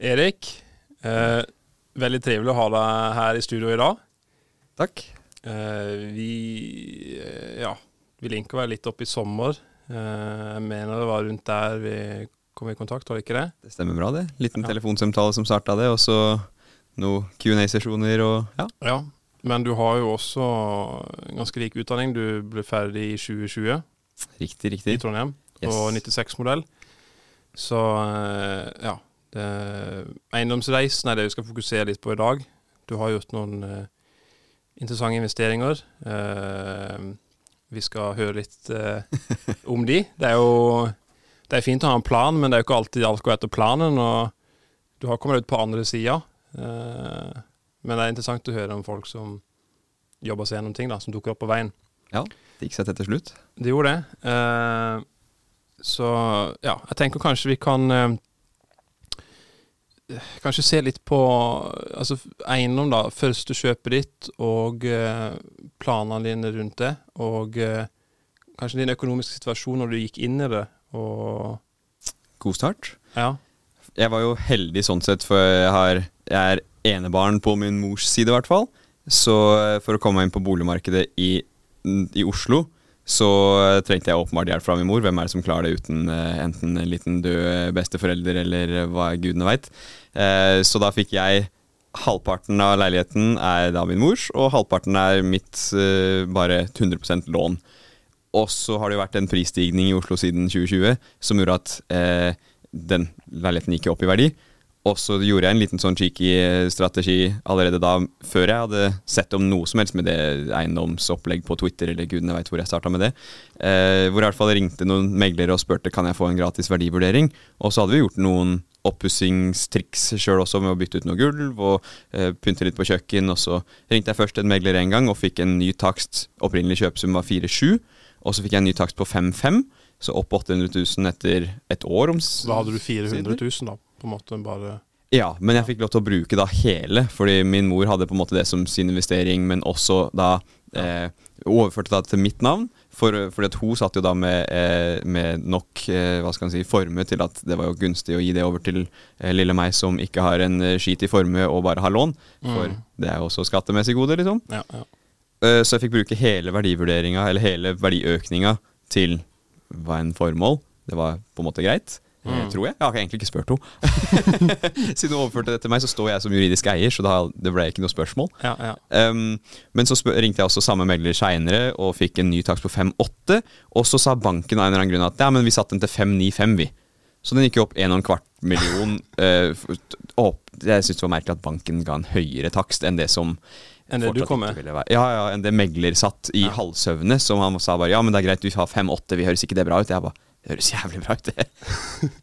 Erik, eh, veldig trivelig å ha deg her i studio i dag. Takk. Eh, vi eh, ja, vi linka vel litt opp i sommer. Eh, jeg mener det var rundt der vi kom i kontakt, var det ikke det? Det stemmer bra, det. Liten Ja. telefonsamtale som starta det, og så noen Q&A-sesjoner og ja. Ja. Men du har jo også en ganske lik utdanning. Du ble ferdig i 2020 Riktig, riktig. i. Trondheim, Yes. og 96-modell. Så eh, ja. Det, eiendomsreisen er det vi skal fokusere litt på i dag. Du har gjort noen uh, interessante investeringer. Uh, vi skal høre litt uh, om de. Det er jo det er fint å ha en plan, men det er jo ikke alltid alt går etter planen. Og du har kommet ut på andre sida. Men det er interessant å høre om folk som jobber seg gjennom ting da, som dukker opp på veien. Ja, det gikk seg til til slutt. Det gjorde det. Så ja, jeg tenker kanskje vi kan Kanskje se litt på altså, eiendom, da. Første kjøpet ditt og eh, planene dine rundt det. Og eh, kanskje din økonomiske situasjon når du gikk inn i det. Og God start. ja. Jeg var jo heldig sånn sett, for jeg, har, jeg er enebarn på min mors side, i hvert fall. Så eh, for å komme meg inn på boligmarkedet i, i Oslo, så eh, trengte jeg åpenbart hjelp fra min mor. Hvem er det som klarer det uten eh, enten en liten død besteforelder eller eh, hva gudene veit. Eh, så da fikk jeg Halvparten av leiligheten er da min mors, og halvparten er mitt eh, bare 100% lån. Og så har det jo vært en prisstigning i Oslo siden 2020 som gjorde at eh, den leiligheten gikk opp i verdi. Og så gjorde jeg en liten sånn cheeky eh, strategi allerede da, før jeg hadde sett om noe som helst med det eiendomsopplegg på Twitter, eller gudene veit hvor jeg starta med det. Eh, hvor jeg i hvert fall ringte noen meglere og spurte kan jeg få en gratis verdivurdering. Og så hadde vi gjort noen oppussingstriks sjøl også, med å bytte ut noe gulv og eh, pynte litt på kjøkken. Og så ringte jeg først en megler en gang og fikk en ny takst. Opprinnelig kjøpesum var 4-7, og så fikk jeg en ny takst på 5-5. Så opp 800 000 etter et år. Om Da hadde du 400 sider. 000, da. På en måte bare Ja, men jeg fikk lov til å bruke da hele, fordi min mor hadde på en måte det som sin investering, men også da eh, overførte det til mitt navn. For, fordi at hun satt jo da med, eh, med nok eh, hva skal man si, formue til at det var jo gunstig å gi det over til eh, lille meg som ikke har en eh, skit i formue og bare har lån. For Mm. det er jo også skattemessig gode, liksom. Ja. ja. Eh, Så jeg fikk bruke hele verdivurderinga, eller hele verdiøkninga, til hva en formål. Det var på en måte greit. Eh, Mm. Tror jeg. Jeg har egentlig ikke spurt henne. Siden hun overførte det til meg, så står jeg som juridisk eier, så det ble ikke noe spørsmål. ja, ja. Um, men så ringte jeg også samme megler seinere og fikk en ny takst på 5,8. Og så sa banken av en eller annen grunn at ja, men vi satte den til 5,95, vi. Så den gikk jo opp en og en kvart million. eh, opp. Jeg syns det var merkelig at banken ga en høyere takst enn det som Enn det du kom med? Ja, ja, enn det megler satt i Ja. halvsøvne. Som han sa bare ja, men det er greit, vi har 5,8, vi høres ikke det bra ut? Jeg bare det høres jævlig bra ut, det.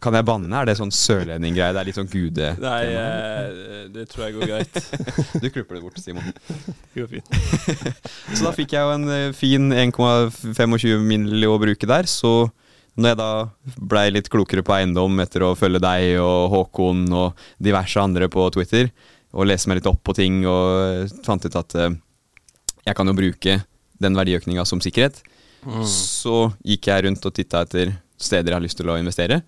Kan jeg banne? Er det sånn sørlendinggreie? Det er litt sånn gude... Nei, eh, det tror jeg går greit. Du klipper det bort, Simon. Det går fint. Så da fikk jeg jo en eh, fin 1,25 mill. å bruke der. Så når jeg da blei litt klokere på eiendom etter å følge deg og Håkon og diverse andre på Twitter, og lese meg litt opp på ting, og eh, fant ut at eh, jeg kan jo bruke den verdiøkninga som sikkerhet, Mm. så gikk jeg rundt og titta etter steder jeg har lyst til å investere.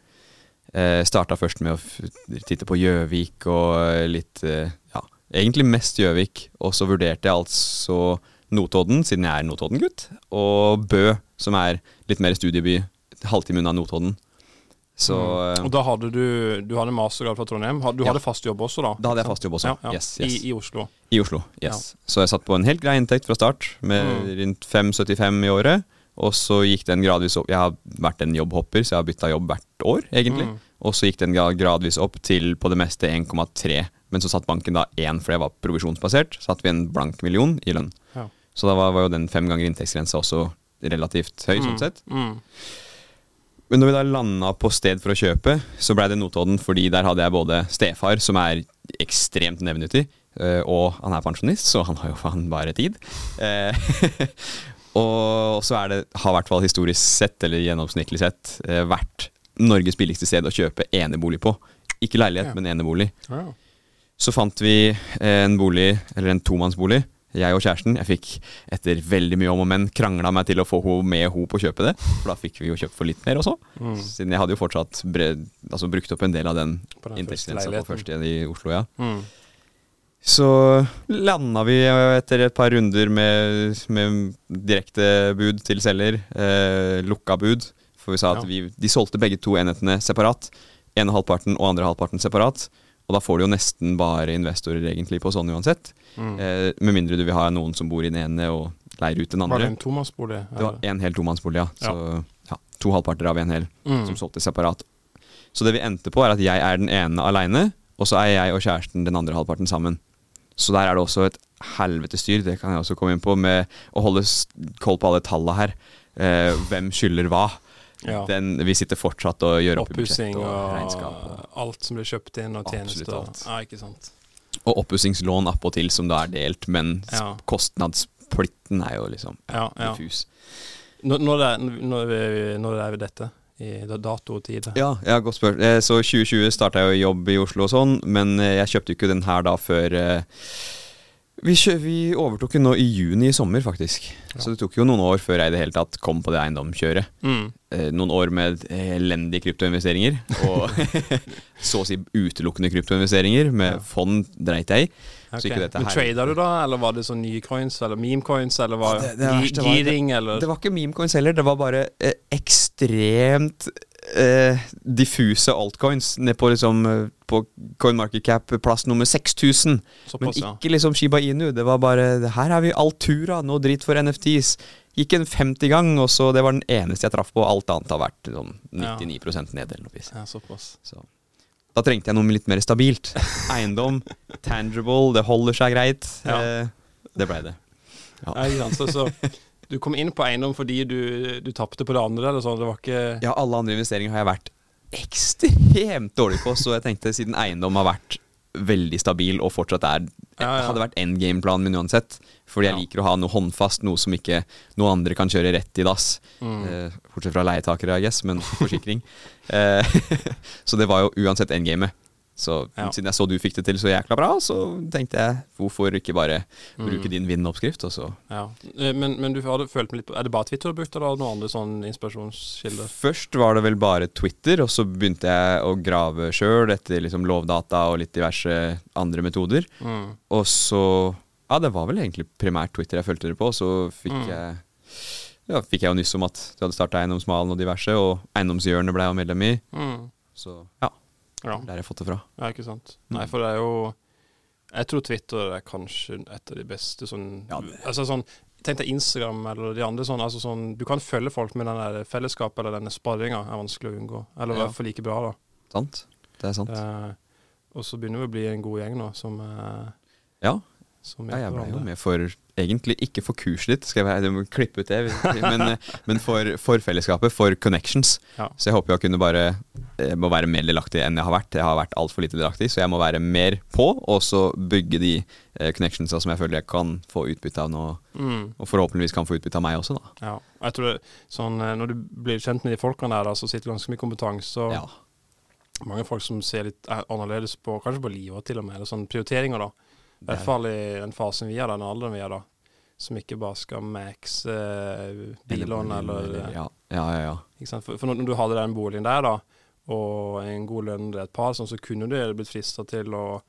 Eh, Starta først med å titte på Gjøvik og eh, litt eh, Ja, egentlig mest Gjøvik. Og så vurderte jeg altså Notodden, siden jeg er Notodden-gutt, og Bø, som er litt mer studieby, halvtime unna Notodden. Så mm. Og da hadde du Du hadde mastergrad fra Trondheim. Du Ja. hadde fast jobb også, da? da hadde jeg fast jobb også. Ja, ja. Yes, yes. I, I Oslo. I Oslo, yes. Så jeg satt på en helt grei inntekt fra start, med Mm. rundt 5,75 i året. Og så gikk den gradvis opp. Jeg har vært en jobbhopper, så jeg har bytta jobb hvert år, egentlig. Mm. Og så gikk den gradvis opp til på det meste 1,3. Men så satt banken da 1, for det var provisjonsbasert. Satt vi en blank million i lønn. Ja. Så da var, var jo den fem ganger inntektsgrensa også relativt høy, sånn sett. Mm. Men når vi da landa på sted for å kjøpe, så blei det Notodden, fordi der hadde jeg både stefar, som er ekstremt nevenyttig, eh, og han er pensjonist, så han har jo faen bare tid. Eh, og så er det, har i hvert fall historisk sett, eller gjennomsnittlig sett, eh, vært Norges billigste sted å kjøpe enebolig på. Ikke leilighet, Ja. men enebolig. Ja. Så fant vi en bolig, eller en tomannsbolig, jeg og kjæresten. Jeg fikk etter veldig mye om og men krangla meg til å få henne med henne på å kjøpe det. For da fikk vi jo kjøpt for litt mer også. Mm. Siden jeg hadde jo fortsatt bred, altså brukt opp en del av den inntektsgrensa på første i Oslo, ja. Mm. Så landa vi eh, etter et par runder med, med direkte bud til selger, eh, lukka bud. For vi sa at Ja. vi, de solgte begge to enhetene separat. ene halvparten og andre halvparten separat. Og da får du jo nesten bare investorer egentlig på sånn uansett. Mm. Eh, med mindre du vil ha noen som bor i den ene og leier ut den andre. Var det en tomannsbolig? Det var en hel tomannsbolig, ja. Så ja, to halvparter av en hel Mm. som solgte separat. Så det vi endte på, er at jeg er den ene aleine, og så er jeg og kjæresten den andre halvparten sammen. Så der er det også et helvetes styr, det kan jeg også komme inn på, med å holde koll på alle tallene her. Eh, hvem skylder hva? Ja. Den, vi sitter fortsatt og gjør opp i budsjett og og regnskap. Og, alt som blir kjøpt inn, og tjenester. alt. Ja, ikke sant. og oppussingslån appåtil, som da er delt, men Ja. kostnadsplitten er jo liksom Ja, ja. diffus. Når, når, er, når, når det er dette? I da- dato og tid? Ja, ja, godt spørsmål. Eh, Så 2020 starta jeg jo jobb i Oslo og sånn, men eh, jeg kjøpte jo ikke den her da før eh, vi, vi overtok den nå i juni i sommer, faktisk. Ja. Så det tok jo noen år før jeg i det hele tatt kom på det eiendomskjøret. Mm. Noen år med elendige kryptoinvesteringer, og så å si utelukkende kryptoinvesteringer. Med Ja. fond dreit jeg i. Ok. Så ikke dette Men Trader du da, eller var det sånn nye coins, eller meme coins, eller var det- det gi- verste var- giring, eller Det var ikke meme coins heller, det var bare eh, ekstremt eh, diffuse altcoins ned på liksom eh, På CoinMarketCap plass nummer 6000. Men ikke liksom Shiba Inu. Det var bare Her har vi Altura, noe dritt for NFTs. Gikk en 50 gang, og så det var den eneste jeg traff på. Alt annet har vært sånn 99 ned eller noe vis. ja, såpass. Så. Da trengte jeg noe litt mer stabilt. Eiendom, tangible, det holder seg greit. Ja. Eh, det blei det. Ja. Ja, ikke. Så, så du kom inn på eiendom fordi du, du tapte på det andre, eller sånn? Det var ikke Ja, alle andre investeringer har jeg vært ekstremt dårlig på, så jeg tenkte siden eiendom har vært veldig stabil og fortsatt er Ja, ja. Hadde vært endgame-planen min uansett. Fordi jeg Ja. liker å ha noe håndfast, noe som ikke noen andre kan kjøre rett i dass. Mm. Eh, bortsett fra leietakere, I guess, men forsikring. eh, så det var jo uansett endgamet. Så Ja. siden jeg så du fikk det til så jækla bra, så tenkte jeg hvorfor ikke bare bruke Mm. din vinn-oppskrift, og så Ja. Eh, Men, men du hadde følt med litt på Er det bare Twitter du brukte, eller noen andre sånne inspirasjonskilder? Først var det vel bare Twitter, og så begynte jeg å grave sjøl etter liksom lovdata og litt diverse andre metoder. Mm. Og så Ja, det var vel egentlig primært Twitter jeg fulgte det på. Så fikk Mm. jeg Ja, fikk jeg jo nyss om at du hadde starta Eiendomsmalen og diverse, og Eiendomshjørnet ble jeg medlem i. Mm. Så ja, Ja. der har jeg fått det fra. ja, ikke sant. Mm. Nei, for det er jo Jeg tror Twitter er kanskje et av de beste sånn Ja, Altså sånn Tenk deg Instagram eller de andre sånn, altså sånn Du kan følge folk med den der fellesskapet eller denne sparringa er vanskelig å unngå. Eller i Ja. hvert fall like bra, da. Sant? Det er sant. Eh, og så begynner vi å bli en god gjeng nå, som, eh, Ja, ja jeg ble jo med for Egentlig ikke for kurset ditt, skal jeg, være- du må klippe ut det, men, eh, men for, for fellesskapet, for connections. Ja. Så jeg håper jeg kunne bare jeg må være mer delaktig enn jeg har vært. Jeg har vært altfor lite delaktig, så jeg må være mer på, og så bygge de eh, connectionsa som jeg føler jeg kan få utbytte av nå, Mm. og forhåpentligvis kan få utbytte av meg også, da. Ja. Jeg tror det, sånn, eh, Når du blir kjent med de folkene der, da, så sitter ganske mye kompetanse. og Ja. Mange folk som ser litt eh, annerledes på kanskje på livet til og med, eller sånn prioriteringer. da. I hvert fall i den fasen vi er, den alderen vi er da. Som ikke bare skal maxe billån bilene eller eh, ja, ja, ja, ja. For, for når du hadde den boligen der, da, og en god lønn til et par, sånn, så kunne du blitt frista til å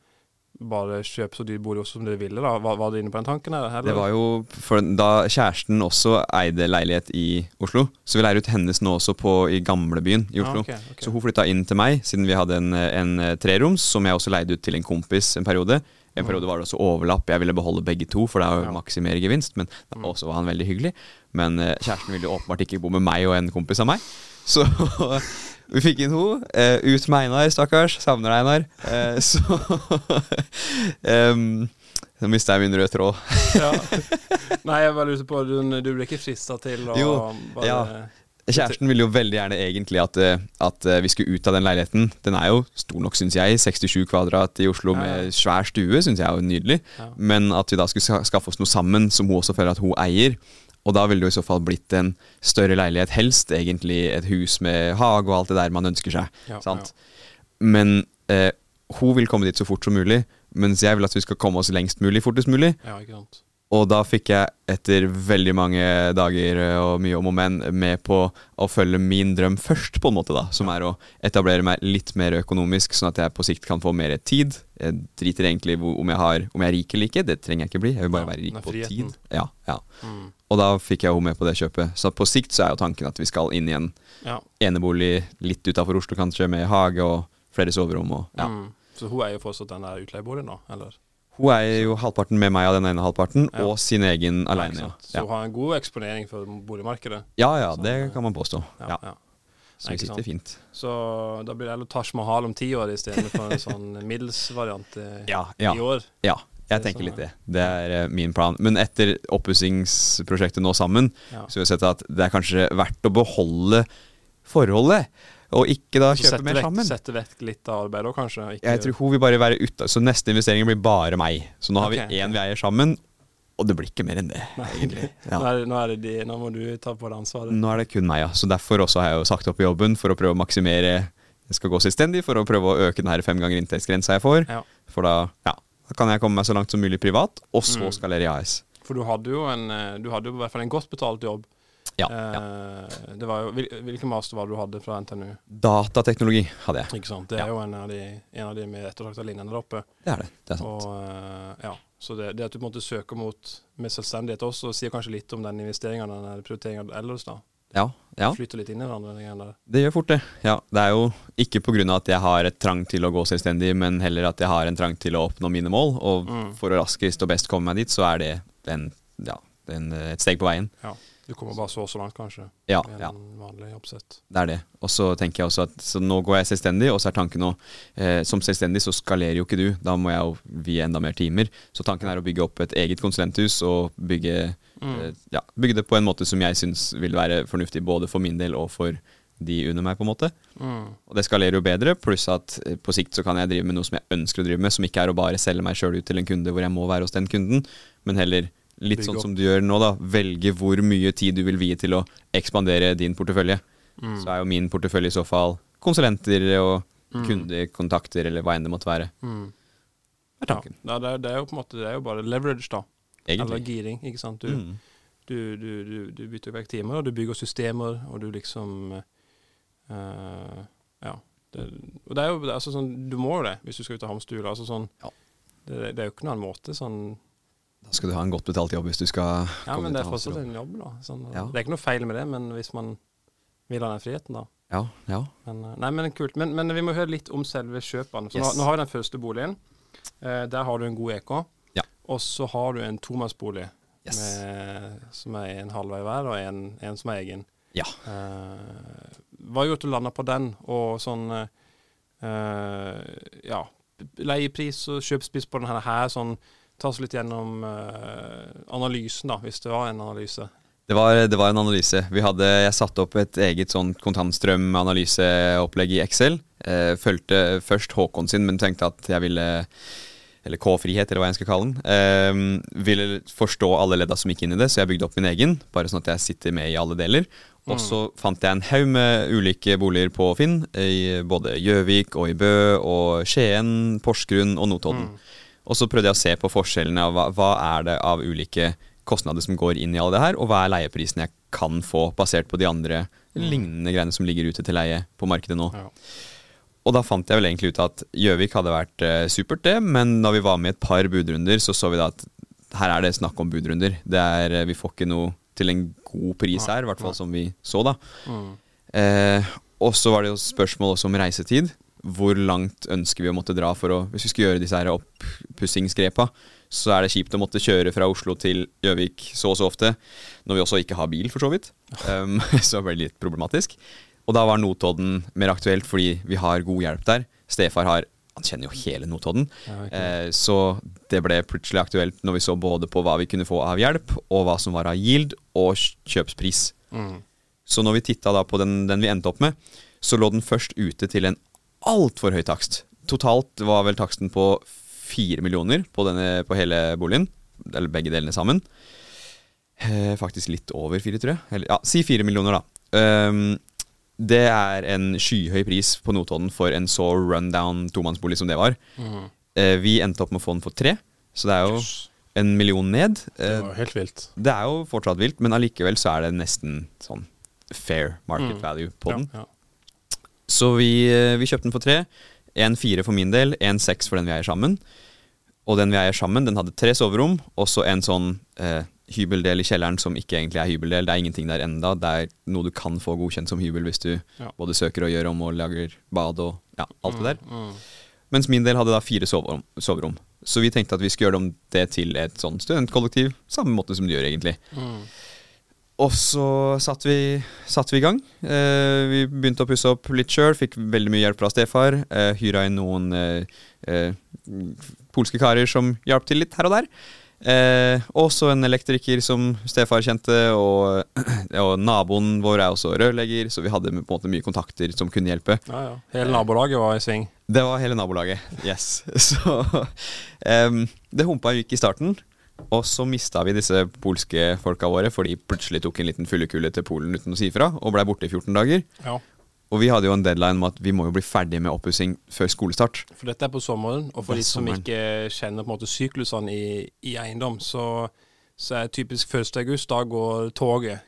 bare kjøpe så dyr bolig også som dere ville. da. Var, var du inne på den tanken? Eller? Det var jo for Da kjæresten også eide leilighet i Oslo, så vi leier ut hennes nå også på, i gamlebyen i Oslo. Ah, okay, okay. Så hun flytta inn til meg, siden vi hadde en, en eh, treroms, som jeg også leide ut til en kompis en periode. En periode var det også overlapp. Jeg ville beholde begge to, for det er jo maksimere gevinst. Men da Mm. også var han veldig hyggelig. Men eh, kjæresten ville åpenbart ikke bo med meg og en kompis av meg. Så vi fikk inn henne. Uh, ut med Einar, stakkars. Savner Einar. Uh, så um, Nå mista jeg min røde tråd. ja. Nei, jeg bare lurte på, du, du ble ikke frista til å Jo, bare ja. Kjæresten ville jo veldig gjerne egentlig at, eh, at eh, vi skulle ut av den leiligheten. Den er jo stor nok, syns jeg. 67 kvadrat i Oslo Ja, ja. med svær stue, syns jeg er jo nydelig. Ja. Men at vi da skulle skaffe oss noe sammen som hun også føler at hun eier. Og da ville det jo i så fall blitt en større leilighet, helst egentlig et hus med hage og alt det der man ønsker seg. Ja, sant? Men eh, hun vil komme dit så fort som mulig, mens jeg vil at vi skal komme oss lengst mulig fortest mulig. Ja, ikke sant. Og da fikk jeg etter veldig mange dager eh, og mye om og men med på å følge min drøm først, på en måte da som er å etablere meg litt mer økonomisk, sånn at jeg på sikt kan få mer tid. Jeg driter egentlig om jeg, har, om jeg er rik eller ikke, det trenger jeg ikke bli. Jeg vil bare Ja, være rik på tid. Ja, ja. Mm. Og da fikk jeg henne med på det kjøpet. Så på sikt så er jo tanken at vi skal inn i en enebolig litt utafor Oslo kanskje, med hage og flere soverom og ja. Mm. Så hun er jo fortsatt den der utleieboligen, da? Eller? Hun er jo halvparten med meg av den ene halvparten, Ja. og sin egen. Ja. Så hun har en god eksponering for boligmarkedet. ja ja, så, det kan man påstå. Ja, Ja. Så det sitter fint. Så da blir det heller Taj Mahal om ti år istedenfor en sånn middels variant eh, Ja, ja, i år. ja. Jeg er tenker litt det. Det er eh, min plan. Men etter oppussingsprosjektet nå sammen, så har vi sett at det er kanskje verdt å beholde forholdet, og ikke da kjøpe mer vekk, sammen. sette vekk litt av arbeidet òg, kanskje. Ikke, Jeg tror hun vil bare være ute, så neste investering blir bare meg. Så nå har vi én vi eier sammen, og det blir ikke mer enn det. Nei, egentlig. Nå, Ja. er det, nå, er det de, nå må du ta på det ansvaret. Nå er det kun meg, ja. Så derfor også har jeg jo sagt opp jobben for å prøve å maksimere Jeg skal gå selvstendig for å prøve å øke den her fem ganger inntektsgrensa jeg får. Ja. For da, ja, da kan jeg komme meg så langt som mulig privat, og så Mm. skalere i AS. For du hadde jo en eh, Du hadde jo i hvert fall en godt betalt jobb. Ja, Eh, ja. Det var jo, Hvilken master var det du hadde fra NTNU? Datateknologi hadde jeg. Ikke sant? Det Ja. er jo en av de, en av de med ettertrakta linjene der oppe. Det er det. Det er sant. Og, eh, ja. Så det, det at du på en måte søker mot med selvstendighet også, sier kanskje litt om den investeringa den prioriteringa ellers, da. Ja, ja. Flyter litt inn i hverandre. Det gjør fort det. Ja, det er jo ikke pga. at jeg har et trang til å gå selvstendig, men heller at jeg har en trang til å oppnå mine mål. Og Mm. for å raskest og best komme meg dit, så er det en, ja, en, et steg på veien. Ja. Du kommer bare så og så langt, kanskje, Ja, ja. en vanlig oppsett. Det er det. Og så tenker jeg også at så nå går jeg selvstendig, og så er tanken nå eh, Som selvstendig så skalerer jo ikke du, da må jeg jo vie enda mer timer. Så tanken er å bygge opp et eget konsulenthus og bygge, Mm. eh, ja, bygge det på en måte som jeg syns vil være fornuftig både for min del og for de under meg, på en måte. Mm. Og det skalerer jo bedre, pluss at eh, på sikt så kan jeg drive med noe som jeg ønsker å drive med, som ikke er å bare selge meg sjøl ut til en kunde hvor jeg må være hos den kunden, men heller litt sånn som du gjør nå, da. Velge hvor mye tid du vil vie til å ekspandere din portefølje. Mm. Så er jo min portefølje i så fall konsulenter og Mm. kundekontakter, eller hva enn det måtte være. Mm. Ja, det, er, jo på en måte Det er jo bare leverage, da. Eller Egentlig. giring, ikke sant. Du, Mm. du, du, du, bytter vekk timer, og du bygger systemer, og du liksom uh, Ja. Det, og det er jo det altså sånn Du må jo det hvis du skal ut av hamstula. Altså sånn Ja. det, det er jo ikke noen annen måte sånn Da skal du ha en godt betalt jobb hvis du skal Ja, komme men det er fortsatt en jobb, da. Sånn, Ja. Det er ikke noe feil med det, men hvis man vil ha den friheten, da. Ja, ja. Men, eh, nei, men kult. Men, men vi må høre litt om selve kjøpene. Yes. nå, nå har vi den første boligen. Eh, der har du en god EK. Ja. Og så har du en tomannsbolig Yes. som er en halvvei hver, og en, en som er egen. Ja. Eh, hva gjorde at du landa på den, og sånn eh, Ja, leiepris og kjøpspris på denne her, sånn Ta oss litt gjennom eh, analysen, da, hvis det var en analyse. Det var, det var en analyse. Vi hadde, jeg satte opp et eget sånn kontantstrømanalyseopplegg i Excel. Eh, fulgte først Håkon sin, men tenkte at jeg ville Eller K-frihet, eller hva jeg skal kalle den. Eh, ville forstå alle ledda som gikk inn i det, så jeg bygde opp min egen. Bare sånn at jeg sitter med i alle deler. Og så fant jeg en haug med ulike boliger på Finn, i både Gjøvik og i Bø og Skien, Porsgrunn og Notodden. Og så prøvde jeg å se på forskjellene av hva, hva er det av ulike kostnader som går inn i alle det her, og hva er leieprisen jeg kan få, basert på de andre lignende greiene som ligger ute til leie på markedet nå. Ja. Og da fant jeg vel egentlig ut at Gjøvik hadde vært eh, supert, det, men da vi var med i et par budrunder, så så vi da at her er det snakk om budrunder. Det er, eh, vi får ikke noe til en god pris her, i hvert fall som vi så, da. Mm. Eh, og så var det jo spørsmål også om reisetid. Hvor langt ønsker vi å måtte dra for å Hvis vi skal gjøre disse her oppussingsgrepa, så er det kjipt å måtte kjøre fra Oslo til Gjøvik så og så ofte. Når vi også ikke har bil, for så vidt. Um, så ble det litt problematisk. Og da var Notodden mer aktuelt fordi vi har god hjelp der. Stefar har Han kjenner jo hele Notodden. Ja, Eh, så det ble plutselig aktuelt når vi så både på hva vi kunne få av hjelp, og hva som var av yield, og kjøpspris. Mm. Så når vi titta da på den, den vi endte opp med, så lå den først ute til en altfor høy takst. Totalt var vel taksten på fire millioner på, denne, på hele boligen. Eller begge delene sammen. Eh, faktisk litt over fire, tror jeg. Eller, ja, si fire millioner, da. Um, det er en skyhøy pris på Notodden for en så rundown tomannsbolig som det var. Mm. Eh, vi endte opp med å få den for tre, så det er jo en million ned. Det Eh, var helt vilt. det er jo fortsatt vilt, men allikevel så er det nesten sånn fair market Mm. value på den. Ja, ja. Så vi, eh, vi kjøpte den for tre. En fire for min del, en seks for den vi eier sammen. Og den vi eier sammen, den hadde tre soverom, og så en sånn eh, hybeldel i kjelleren som ikke egentlig er hybeldel. Det er ingenting der enda. Det er noe du kan få godkjent som hybel hvis du Ja. både søker og gjør om og lager bad og ja, alt det der. Mm. Mens min del hadde da fire soverom. soverom. Så vi tenkte at vi skulle gjøre om det til et sånn studentkollektiv, samme måte som du gjør egentlig. Mm. Og så satte vi, satt vi i gang. Eh, vi begynte å pusse opp litt sjøl, fikk veldig mye hjelp fra stefar. Eh, hyra inn noen eh, eh, polske karer som hjalp til litt her og der. Eh, også en elektriker som stefar kjente, og, og naboen vår er også rørlegger, så vi hadde på en måte mye kontakter som kunne hjelpe. Ja, ja. Hele nabolaget var i sving. Det var hele nabolaget. Yes. Så em, det humpa gikk i starten. Og så mista vi disse polske folka våre, for de plutselig tok en liten fyllekule til Polen uten å si ifra, og blei borte i 14 dager. Ja. Og vi hadde jo en deadline om at vi må jo bli ferdig med oppussing før skolestart. For dette er på sommeren, og for de som sommeren. ikke kjenner på en måte syklusene i, i eiendom, så, så er typisk 1. august, da går toget,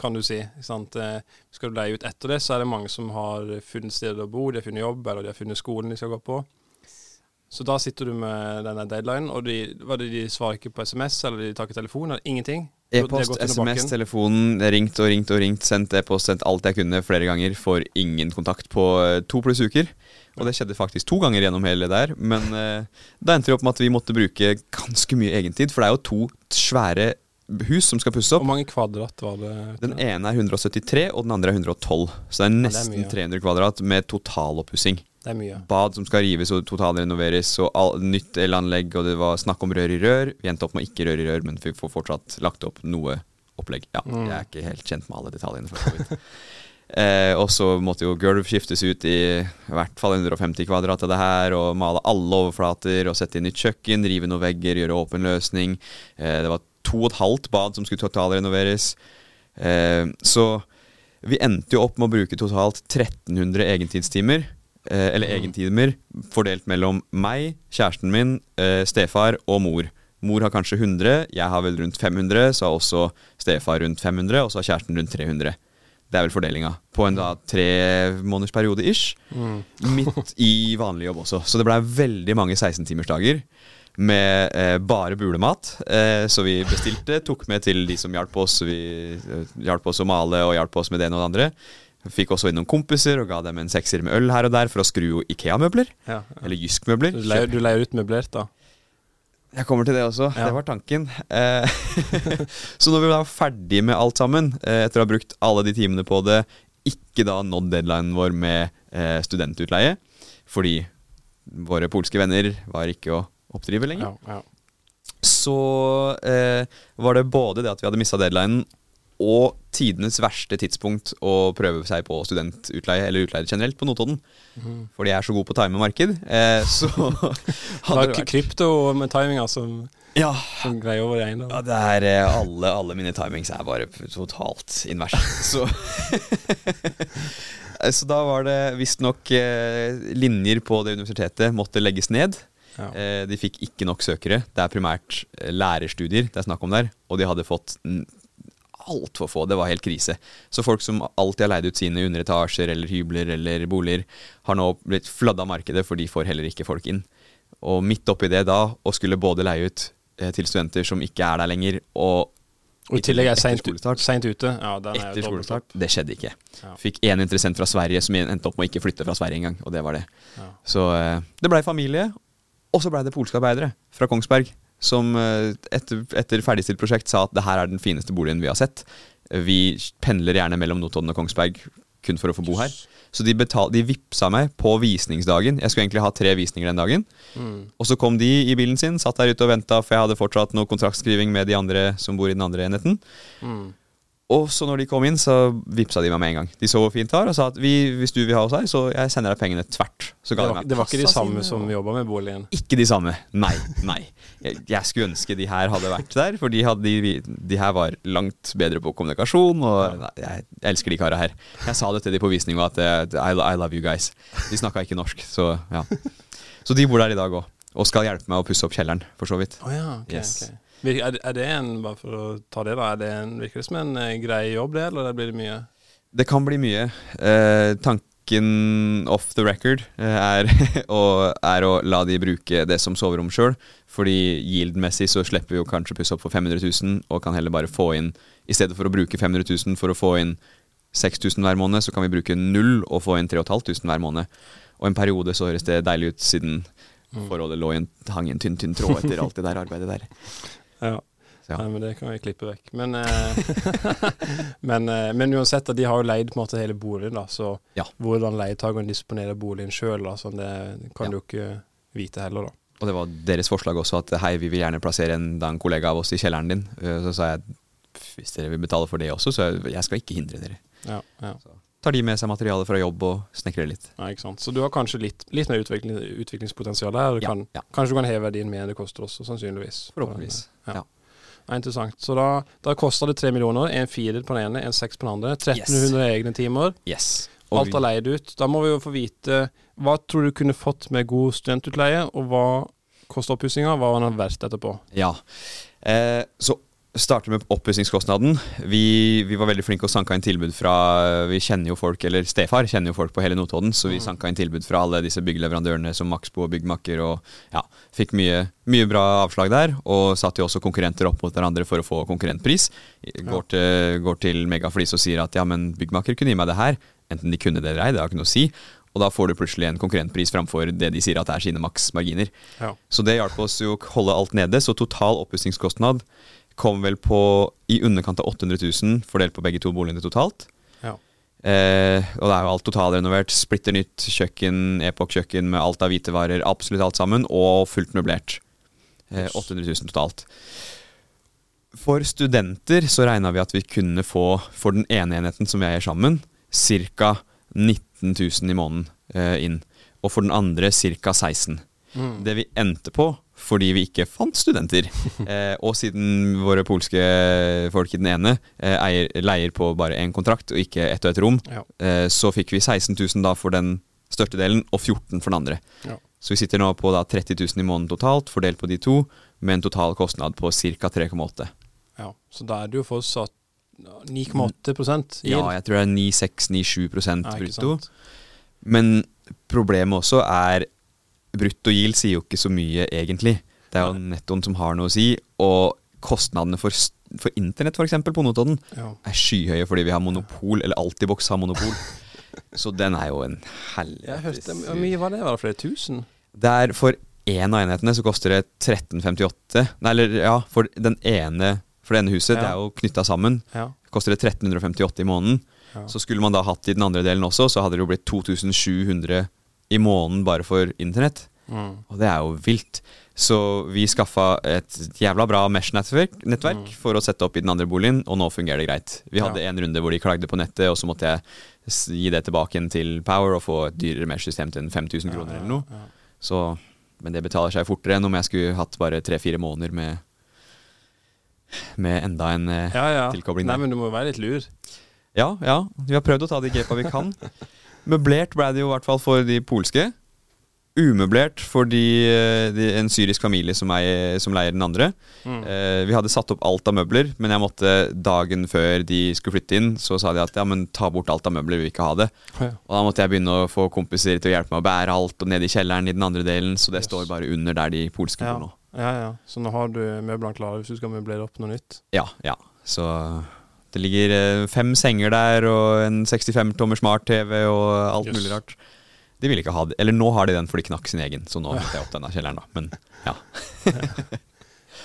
kan du si. Sant? Eh, Skal du leie ut etter det, så er det mange som har funnet sted å bo, de har funnet jobb, eller de har funnet skolen de skal gå på. Så da sitter du med denne deadlinen, og de, det, de svarer ikke på SMS, eller de tar ikke telefon, eller ingenting. E-post, SMS, telefonen, ringt og ringt og ringt, sendt e-post, sendt alt jeg kunne flere ganger, får ingen kontakt på eh, to pluss uker. Og det skjedde faktisk to ganger gjennom hele det der. Men eh, da endte det opp med at vi måtte bruke ganske mye egentid, for det er jo to svære hus som skal pusses Hvor mange kvadrat var det? Den ene er 173, og den andre er 112. Så det er det er nesten 300 kvadrat med totaloppussing. Det er mye. Bad som skal rives og totalrenoveres, og all, nytt elanlegg, og det var snakk om rør i rør. Vi endte opp med ikke rør i rør, men vi får fortsatt lagt opp noe opplegg. Ja, Mm. Jeg er ikke helt kjent med alle detaljene. For så vidt. eh, og så måtte jo gulv skiftes ut i i hvert fall 150 kvadrat av det her, og male alle overflater, og sette inn nytt kjøkken, rive noen vegger, gjøre åpen løsning. Eh, det var to og et halvt bad som skulle totalrenoveres. Eh, så vi endte jo opp med å bruke totalt 1300 egentidstimer. Eh, eller Mm. egentimer fordelt mellom meg, kjæresten min, eh, stefar og mor. Mor har kanskje 100, jeg har vel rundt 500, så har også stefar rundt 500, og så har kjæresten rundt 300. Det er vel fordelinga. På en da tre måneders periode ish. Mm. Midt i vanlig jobb også. Så det blei veldig mange 16-timersdager med eh, bare bulemat. Eh, så vi bestilte, tok med til de som hjalp oss. Vi eh, hjalp oss å male og hjalp oss med det ene og det andre. Fikk også inn noen kompiser og ga dem en sekser med øl her og der for å skru Ikea-møbler. Ja. Eller Jysk-møbler. Du leier, du leier ut møblert, da? Jeg kommer til det også. Ja. Det var tanken. Eh, så når vi var ferdig med alt sammen, eh, etter å ha brukt alle de timene på det, ikke da nådd deadlinen vår med eh, studentutleie, fordi våre polske venner var ikke å oppdrive lenger, Ja, ja. så eh, var det både det at vi hadde mista deadlinen, og tidenes verste tidspunkt å prøve seg på studentutleie, eller utleie generelt, på Notodden. Mm. For de er så gode på å time marked. Eh, så hadde det vært krypto med timinga som, Ja, som greier over eiendom. Ja, det er eh, alle, alle mine timings er bare totalt invers. Så Så da var det visstnok eh, linjer på det universitetet måtte legges ned. Ja. Eh, de fikk ikke nok søkere. Det er primært eh, lærerstudier det er snakk om der. Og de hadde fått altfor få. Det var helt krise. Så folk som alltid har leid ut sine underetasjer eller hybler eller boliger, har nå blitt fladda av markedet, for de får heller ikke folk inn. Og midt oppi det da, å skulle både leie ut eh, til studenter som ikke er der lenger, og Og i tillegg er seint ute. Ja, er etter skolestart. Det skjedde ikke. Ja. Fikk én interessent fra Sverige som endte opp med å ikke flytte fra Sverige engang. Og det var det. Ja. Så eh, det blei familie, og så blei det polske arbeidere fra Kongsberg. Som eh, etter, etter ferdigstilt prosjekt sa at det her er den fineste boligen vi har sett. Vi pendler gjerne mellom Notodden og Kongsberg kun for å få bo her. Så de, betal, de vipsa meg på visningsdagen. Jeg skulle egentlig ha tre visninger den dagen. Mm. Og så kom de i bilen sin, satt der ute og venta, for jeg hadde fortsatt noe kontraktskriving med de andre som bor i den andre enheten. Mm. Og så når de kom inn, så vippsa de meg med en gang. De så hvor fint det var, og sa at vi, hvis du vil ha oss her, så jeg sender deg pengene tvert. Så Det, var, de meg det var ikke de samme som jobba med boligen. Ikke de samme. Nei. nei. Jeg, jeg skulle ønske de her hadde vært der, for de, hadde, de, de her var langt bedre på kommunikasjon. Og nei, jeg, elsker de kara her. Jeg sa det til de på visning òg, at I, I love you guys. De snakka ikke norsk, så ja. Så de bor der i dag òg. Og skal hjelpe meg å pusse opp kjelleren, for så vidt. Å ja, ok. Yes. ok. Er, det- er det en, bare for å ta det da, er det en, virker det som en eh, grei jobb det, eller blir det mye? Det kan bli mye. Eh, tanken off the record eh, er, å, er å la de bruke det som soverom sjøl. Fordi yield-messig så slipper vi jo kanskje pusse opp for 500 000, og kan heller bare få inn I stedet for å bruke 500 000 for å få inn 6000 hver måned, så kan vi bruke null og få inn 3500 hver måned. Og en periode så høres det deilig ut, siden forholdet lå i en, hang i en tynn, tynn tråd etter alt det der arbeidet der. Ja. Ja. Nei, men det kan vi klippe vekk. Men, eh, men, eh, men uansett, de har jo leid på en måte hele boligen, da, så Ja. hvordan leietakeren disponerer boligen sjøl, sånn, det kan Ja. du ikke vite heller, da. Og det var deres forslag også at hei, vi vil gjerne plassere en, en kollega av oss i kjelleren din. Eh, Så sa jeg hvis dere vil betale for det også, så jeg, skal ikke hindre dere. Ja, ja. Tar de med seg materiale fra jobb og snekrer litt. ja, ikke sant. Så du har kanskje litt, litt mer utvikling, utviklingspotensial der. Du Ja, kan, ja. Kanskje du kan heve verdien mer enn det koster også, sannsynligvis. Forhåpentligvis. Ja. Ja. er interessant. Så da, da koster det tre millioner. En firer på den ene, en seks på den andre. 1300 egne timer. Yes. Alt er leid ut. Da må vi jo få vite hva tror du kunne fått med god studentutleie, og hva koster oppussinga, hva var den verdt etterpå? Ja. Eh, så starter med oppussingskostnaden. Vi, vi var veldig flinke og sanka inn tilbud fra Vi kjenner jo folk, eller stefar kjenner jo folk på hele Notodden, så vi sanka inn tilbud fra alle disse byggeleverandørene som Maxbo og Byggmakker, og ja, fikk mye, mye bra avslag der. Og satte jo også konkurrenter opp mot hverandre for å få konkurrentpris. Går til, går til Megaflis og sier at ja, men Byggmakker kunne gi meg det her. Enten de kunne det eller ei, det har ikke noe å si. Og da får du plutselig en konkurrentpris framfor det de sier at er sine maksmarginer. Ja. Så det hjalp oss jo å holde alt nede. Så total oppussingskostnad kom vel på i underkant av 800 000 fordelt på begge to boligene totalt. Ja. Eh, og det er jo alt totalrenovert. Splitter nytt kjøkken, Epoch-kjøkken med alt av hvitevarer, absolutt alt sammen, og fullt møblert. Eh, 800 000 totalt. For studenter så regna vi at vi kunne få, for den ene enheten som vi eier sammen, ca. 19 000 i måneden eh, inn. Og for den andre ca. 16 Mm. Det vi endte på, fordi vi ikke fant studenter, eh, og siden våre polske folk i den ene eh, eier, leier på bare én kontrakt og ikke ett og ett rom, Ja. eh, så fikk vi 16 000 da for den største delen, og 14 for den andre. Ja. Så vi sitter nå på da 30 000 i måneden totalt, fordelt på de to, med en total kostnad på ca. 3,8. ja. Så da er det jo fortsatt 9,8 i Ja, jeg tror det er 9-6-9-7 brutto. Men problemet også er Brutto yield sier jo ikke så mye, egentlig. Det er jo nettoen som har noe å si. Og kostnadene for, for internett, f.eks., på Notodden, Ja. er skyhøye fordi vi har monopol, eller Altibox har monopol. Så den er jo en helvetes Hvor mye var det? Var det flere tusen? Det er For én av enhetene så koster det 1358. Nei, eller ja, for den ene For det ene huset, det er jo knytta sammen, Ja. koster det 1358 i måneden. Ja. Så skulle man da hatt i den andre delen også, så hadde det jo blitt 2700 i måneden bare for internett. Mm. Og det er jo vilt. Så vi skaffa et jævla bra Mesh-nettverk nettverk for å sette opp i den andre boligen, og nå fungerer det greit. Vi hadde Ja. en runde hvor de klagde på nettet, og så måtte jeg gi det tilbake igjen til Power og få et dyrere Mesh-system til 5000 kroner eller noe. Så, men det betaler seg fortere enn om jeg skulle hatt bare tre-fire måneder med Med enda en eh, Ja, ja. tilkobling Nei, men du må jo være litt lur. Ja, ja. Vi har prøvd å ta de grepa vi kan. Møblert ble det jo i hvert fall for de polske. Umøblert for de, eh, de, en syrisk familie som, er, som leier den andre. Mm. Eh, vi hadde satt opp alt av møbler, men jeg måtte dagen før de skulle flytte inn, så sa de at ja, men ta bort alt av møbler, vi vil ikke ha det. Ja. Og da måtte jeg begynne å få kompiser til å hjelpe meg å bære alt, og ned i kjelleren i den andre delen, så det Yes. står bare under der de polske Ja. nå. ja, ja. Så nå har du møblene klare hvis du skal møblere opp noe nytt. Ja, ja. Så det ligger eh, fem senger der, og en 65 tommer smart-TV og alt Yes. mulig rart. De ville ikke ha det. Eller nå har de den, for de knakk sin egen, så nå måtte jeg opp denne kjelleren, da. Men ja.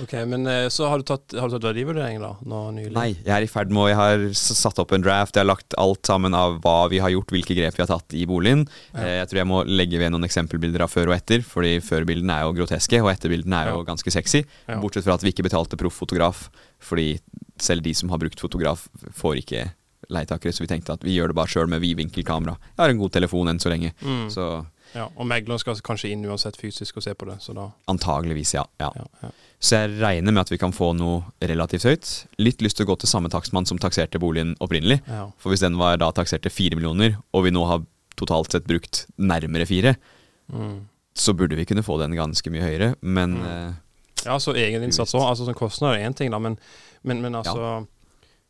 Ok, Men eh, så har du tatt, har du tatt verdivurdering da, nå nylig? Nei, jeg er i ferd med å Jeg har satt opp en draft. Jeg har lagt alt sammen av hva vi har gjort, hvilke grep vi har tatt i boligen. Ja. Eh, Jeg tror jeg må legge ved noen eksempelbilder av før og etter, fordi førbildene er jo groteske, og etterbildene er jo Ja. ganske sexy. Ja. Bortsett fra at vi ikke betalte proff fotograf, fordi selv de som har brukt fotograf, får ikke leietakere, så vi tenkte at vi gjør det bare sjøl med vidvinkelkamera. Jeg har en god telefon enn så lenge, Mm. så Ja, og megler skal kanskje inn uansett fysisk og se på det, så da antageligvis, ja. ja. ja, ja. Så jeg regner med at vi kan få noe relativt høyt. Litt lyst til å gå til samme takstmann som takserte boligen opprinnelig. For hvis den var da taksert til fire millioner, og vi nå har totalt sett brukt nærmere fire, Mm. så burde vi kunne få den ganske mye høyere, men Mm. eh, Ja, så egeninnsats òg. Altså, sånn kostnader er én ting, da, men, men, men altså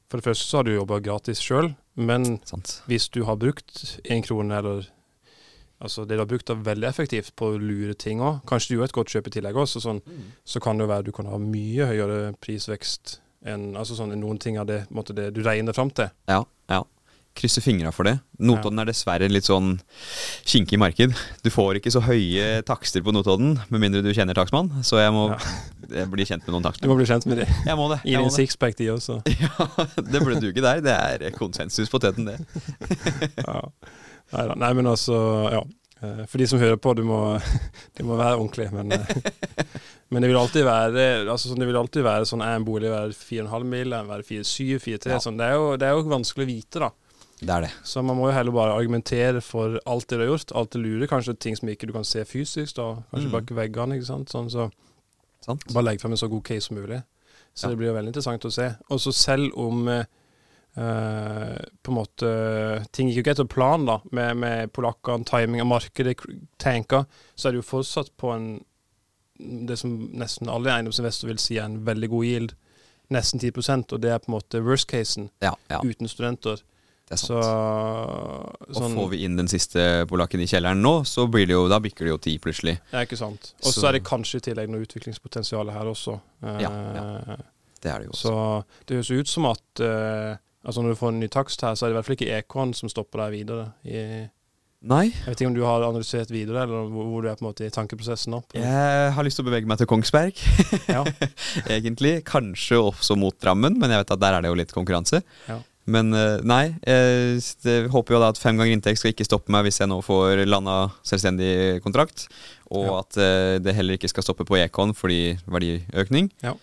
For det første så har du jobba gratis sjøl, men sant. hvis du har brukt én krone, eller Altså det du har brukt, er veldig effektivt på å lure ting òg. Kanskje du gjør et godt kjøp i tillegg også, sånn, så kan det jo være du kan ha mye høyere prisvekst enn altså sånn, noen ting av det, måte det du regner fram til. Ja, ja. Krysser fingra for det. Notodden er dessverre litt sånn kinkig marked. Du får ikke så høye takster på Notodden, med mindre du kjenner takstmann. Så jeg må Ja. jeg blir kjent med noen Du må bli kjent med det. Jeg må det. Gi en sixpack, de også. Ja, det burde duge der. Det er konsensus på teten, det. Ja. Neida. Nei, men altså, ja. Eh, For de som hører på, du må, de må være ordentlig. Men, eh, men det vil alltid være altså sånn, det vil alltid være sånn er en bolig være 4,5 mil, er en være 4,7, 4,3 Ja. sånn. det, er jo, det er jo vanskelig å vite, da. Det er det. Så man må jo heller bare argumentere for alt det du har gjort. Alt det lure, kanskje ting som ikke du kan se fysisk, da. Kanskje Mm. bak veggene, ikke sant. Sånn, så Sant? bare legg frem en så god case som mulig. Så Ja. det blir jo veldig interessant å se. Og så selv om eh, eh, på en måte ting gikk jo ikke etter planen, da, med, med polakkene, timing av markedet, tanker, så er det jo fortsatt på en det som nesten alle eiendomsinvestorer vil si er en veldig god yield. Nesten 10% og det er på en måte worst casen Ja, ja uten studenter. det er Så sant. sånn, Og får vi inn den siste polakken i kjelleren nå, så blir det jo, da bikker det jo ti plutselig. Ja, ikke sant. Og så Så- er det kanskje i tillegg noe utviklingspotensial her også. Ja, Ja, Det er det jo også. Så det høres ut som at eh, altså når du får en ny takst her, så er det i hvert fall ikke Ekon som stopper deg videre. I, Nei, jeg vet ikke om du har analysert videre, eller hvor, hvor du er på en måte i tankeprosessen nå. jeg har lyst til å bevege meg til Kongsberg, Ja. egentlig. Kanskje også mot Drammen, men jeg vet at der er det jo litt konkurranse. Ja. Men eh, nei, jeg håper jo da at fem ganger inntekt skal ikke stoppe meg hvis jeg nå får landa selvstendig kontrakt, og Ja. at eh, det heller ikke skal stoppe på Ekon fordi verdiøkning. Ja.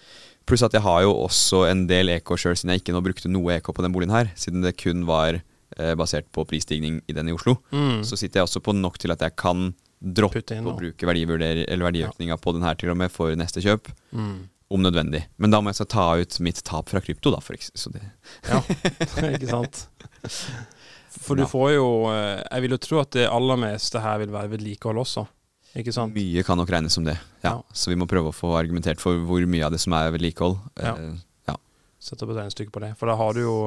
Pluss at jeg har jo også en del EK sjøl, siden jeg ikke nå brukte noe EK på den boligen her. Siden det kun var eh, basert på prisstigning i den i Oslo. Mm. Så sitter jeg også på nok til at jeg kan droppe å bruke verdiøkninga på den her til og med for neste kjøp, Mm. om nødvendig. Men da må jeg ta ut mitt tap fra krypto, da. For eksempel. så det, Ja, ikke sant. For du Ja. får jo eh, Jeg vil jo tro at det aller meste her vil være vedlikehold også. Ikke sant? mye kan nok regnes som det. Ja. Ja. Så vi må prøve å få argumentert for hvor mye av det som er vedlikehold. Ja. ja. Sette opp et regnestykke på det. For da har du jo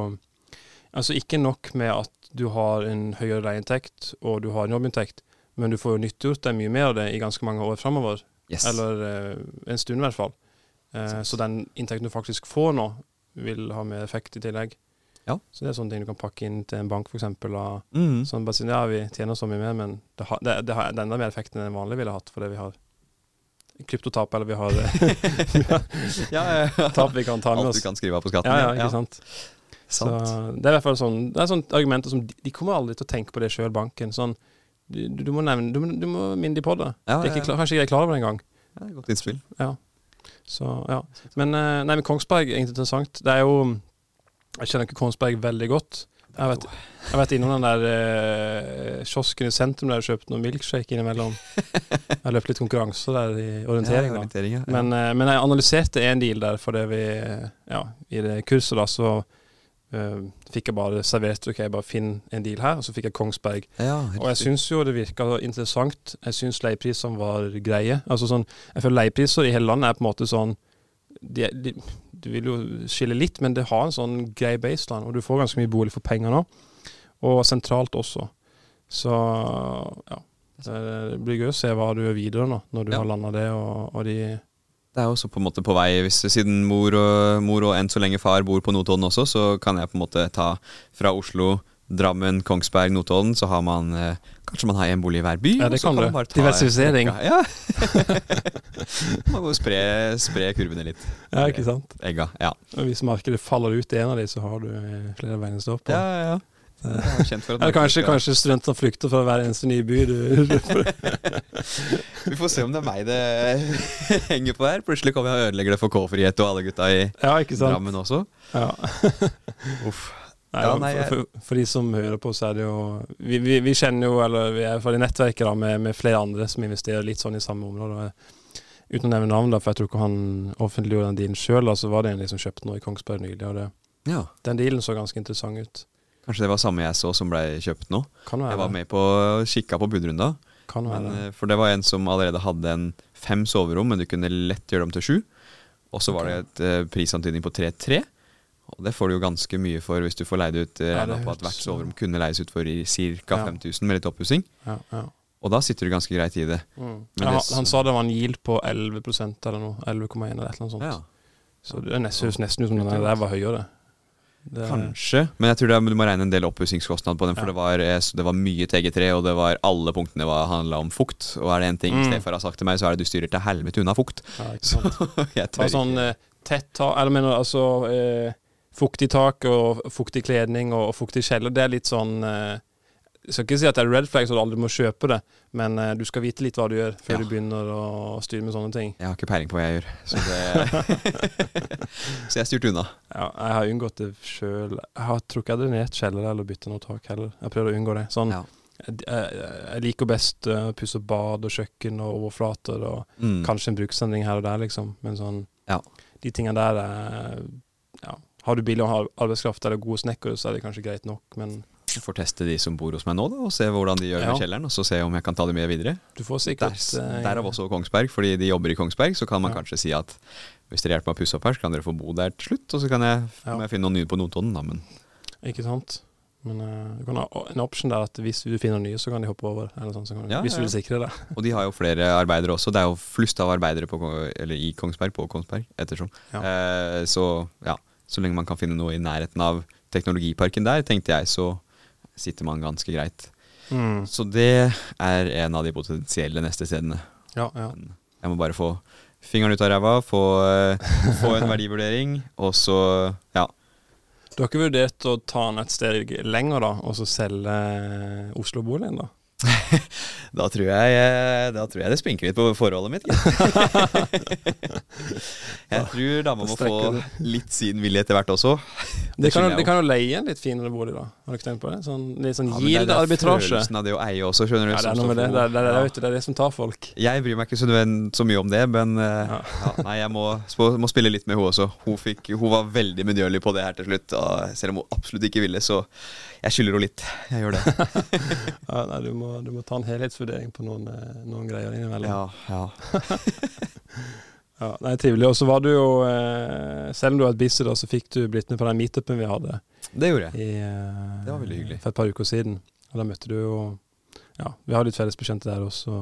Altså ikke nok med at du har en høyere leieinntekt og du har en jobbinntekt, men du får jo nyttiggjort deg mye mer av det i ganske mange år framover. yes. Eller eh, en stund, i hvert fall. Eh, så den inntekten du faktisk får nå, vil ha mer effekt i tillegg. Ja. Så det er sånne ting du kan pakke inn til en bank, f.eks. mm. Sånn bare si ja, vi tjener så mye mer, men det har, det, det har det enda mer effekt enn det vanlige ville hatt, fordi vi har kryptotap, eller vi har, vi har ja, ja, tap vi kan ta med Alt du kan skrive av på skatten. Ja, ikke sant. Så det er i hvert fall sånn Det er sånne argumenter som de, kommer aldri til å tenke på det sjøl, banken. Sånn, du, du, må nevne Du du må minne de på det. Ja, De er ikke kanskje ikke de er klar over det engang. Ja, godt innspill. Ja. Så, ja. Men, eh, nei, men Kongsberg er interessant. Det er jo Jeg kjenner ikke Kongsberg veldig godt. Jeg vet, jeg har vært innom den der eh, kiosken i sentrum der jeg kjøpte noen milkshake innimellom. Jeg har løpt litt konkurranser der i orientering. Ja, orientering ja. Men, eh, men jeg analyserte en deal der, fordi vi eh, Ja, i det kurset da, så eh, fikk jeg bare servert OK, bare finn en deal her, og så fikk jeg Kongsberg. Og jeg syns jo det virka interessant. Jeg syns leieprisene var greie. Altså sånn, Jeg føler leiepriser i hele landet er på en måte sånn de, de, Du vil jo skille litt, men det har en sånn grei baseline, og du får ganske mye bolig for penger nå. Og sentralt også. Så ja. Det blir gøy å se hva du gjør videre nå, når du Ja. har landa det, og, og de Det er også på en måte på vei, hvis, siden mor og, mor og enn så lenge far bor på Notodden også, så kan jeg på en måte ta fra Oslo, Drammen, Kongsberg, Notodden, så har man eh, Kanskje man har en bolig i hver by? Ja, det kan du. ta- Diversifisering. Ja. man må spre, spre kurvene litt. Ja, ikke sant? Egga. Ja. Og hvis markedet faller ut i en av de, så har du eh, flere bein å stå på. Ja, ja, ja. Er Eller kanskje, kanskje studentene flykter fra hver eneste nye by. Vi får se om det er meg det henger på her. Plutselig kommer jeg og ødelegger det for K-frihet og alle gutta i ja, ikke sant? Drammen også. Ja. Uff. Nei, Ja, nei, jeg- for, for de som hører på, så er det jo Vi, vi, vi kjenner jo, eller vi er i hvert fall nettverket da, med, med flere andre som investerer litt sånn i samme område. Uten å nevne navn, da, for jeg tror ikke han offentliggjorde den dealen sjøl. Så var det en som kjøpte noe i Kongsberg nylig, og det, Ja. den dealen så ganske interessant ut. Kanskje det var samme jeg så som ble kjøpt nå. Jeg var med på kikka på budrunda. Kan Men, eh, for det var en som allerede hadde en fem soverom, men du kunne lett gjøre dem til sju. Og så var det et uh, prisantydning på 3-3. Og det får du jo ganske mye for hvis du får leid ut eh, Ja, på at hvert soverom kunne leies ut for ca. Ja. 5000 med litt oppussing. Ja, ja. Og da sitter du ganske greit i det. Mm. Ja, han, han sa det var en yield på 11% eller noe. 11,1 eller et eller annet sånt. Så det høres nesten ut som den der var høyere. Det, Kanskje, men jeg tror er- du må regne en del oppussingskostnad på den. For Ja. det, var, eh, det var mye TG3, og det var alle punktene var handla om fukt. Og er det én ting Mm. stefar har sagt til meg, så er det du styrer til helvete unna fukt. Ja, ikke Så sant. jeg Det tør ikke. sånn eh, tett Eller mener altså eh, fuktig tak og fuktig kledning og, og fuktig kjeller. Det er litt sånn eh, Jeg skal ikke si at det er red flag så du aldri må kjøpe det, men eh, du skal vite litt hva du gjør før Ja. du begynner å styre med sånne ting. Jeg har ikke peiling på hva jeg gjør, så det Så jeg styrte unna. Ja, jeg har unngått det sjøl. Jeg har, tror ikke jeg hadde ned kjeller eller byttet noe tak heller. Jeg prøver å unngå det. Sånn, Ja. jeg, jeg, liker best uh, pusse bad og kjøkken og overflater og Mm. kanskje en bruksendring her og der, liksom. Men sånn Ja. De tingene der er ja. Har du billig arbeidskraft eller gode snekkere, så er det kanskje greit nok, men Jeg får teste de som bor hos meg nå, da, og se hvordan de gjør Ja. med kjelleren. Og så se om jeg kan ta det med videre. du får sikkert Derav der også Kongsberg, fordi de jobber i Kongsberg. Så kan man Ja. kanskje si at hvis dere hjelper meg å pusse opp her, så kan dere få bo der til slutt. Og så kan jeg, Ja. jeg finne noen nye på Notodden, da. Men Ikke sant? Men uh, du kan ha en option der at hvis du finner nye, så kan de hoppe over. Eller sånn, så kan, Ja, hvis du ja. vil sikre det. Og de har jo flere arbeidere også. Det er jo flust av arbeidere på, eller i Kongsberg, på Kongsberg, ettersom. Eh, så ja, så lenge man kan finne noe i nærheten av teknologiparken der, tenkte jeg, så sitter man ganske greit. Mm. Så det er en av de potensielle neste stedene. Ja, ja. Jeg må bare få fingeren ut av ræva, få, eh, få en verdivurdering, og så ja. Du har ikke vurdert å ta den et steg lenger, da, og så selge eh, Oslo-boligen, da? Da tror jeg, eh, da tror jeg det spinker litt på forholdet mitt. jeg tror dama må få litt sin vilje etter hvert også. Det kan, det kan jo leie en litt finere bolig, da. Har du ikke tenkt på det? Sånn, litt sånn Ja, men det det yield-arbitrasje. Følelsen av det å eie også, skjønner du. Ja, det er noe med det. Det er, det, er, det er det som tar folk. Jeg bryr meg ikke så, så mye om det, men eh, Ja. ja, nei, jeg må, må spille litt med henne også. Hun, fikk, hun var veldig medgjørlig på det her til slutt, og selv om hun absolutt ikke ville, så jeg skylder henne litt. Jeg gjør det. Ja, nei, du, må, du må ta en helhetsvurdering på noen, eh, noen greier innimellom. Ja, ja. Ja, nei, Trivelig. Og så var du jo, eh, selv om du var et busy, da, så fikk du blitt med på den meetupen vi hadde Det gjorde jeg. i, eh, Det var veldig hyggelig. for et par uker siden. Og da møtte du jo Ja, vi har litt felles bekjente der også,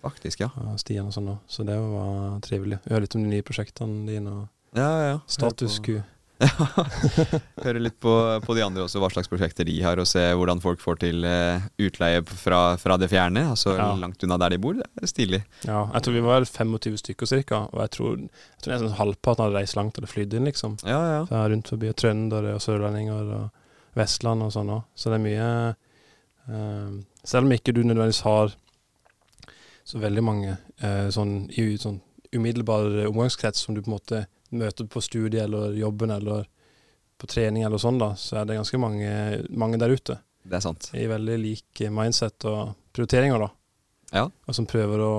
Faktisk, ja. og Stian og sånn òg, så det var trivelig. Vi hørte litt om de nye prosjektene dine og Ja, ja. status Høre quo. Høre litt på, på de andre også, hva slags prosjekter de har, og se hvordan folk får til eh, utleie fra, fra det fjerne. Altså Ja. langt unna der de bor. Det er stilig. Ja, jeg tror vi var 25 stykker ca., og jeg tror, jeg tror nesten halvparten hadde reist langt hadde flydd inn, liksom. Ja, ja. Fra rundt forbi trøndere og sørlendinger og Vestland og sånn òg. Så det er mye eh, Selv om ikke du nødvendigvis har så veldig mange eh, sånn i sånn umiddelbar omgangskrets som du på en måte møter på studiet eller jobben eller på trening eller sånn, da, så er det ganske mange, mange der ute Det er sant. i veldig lik mindset og prioriteringer, da. Ja. Og som prøver å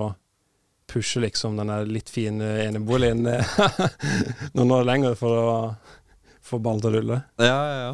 pushe liksom den der litt fine eneboligen eh, noen år lenger for å få ballen til å rulle. Ja, ja, ja.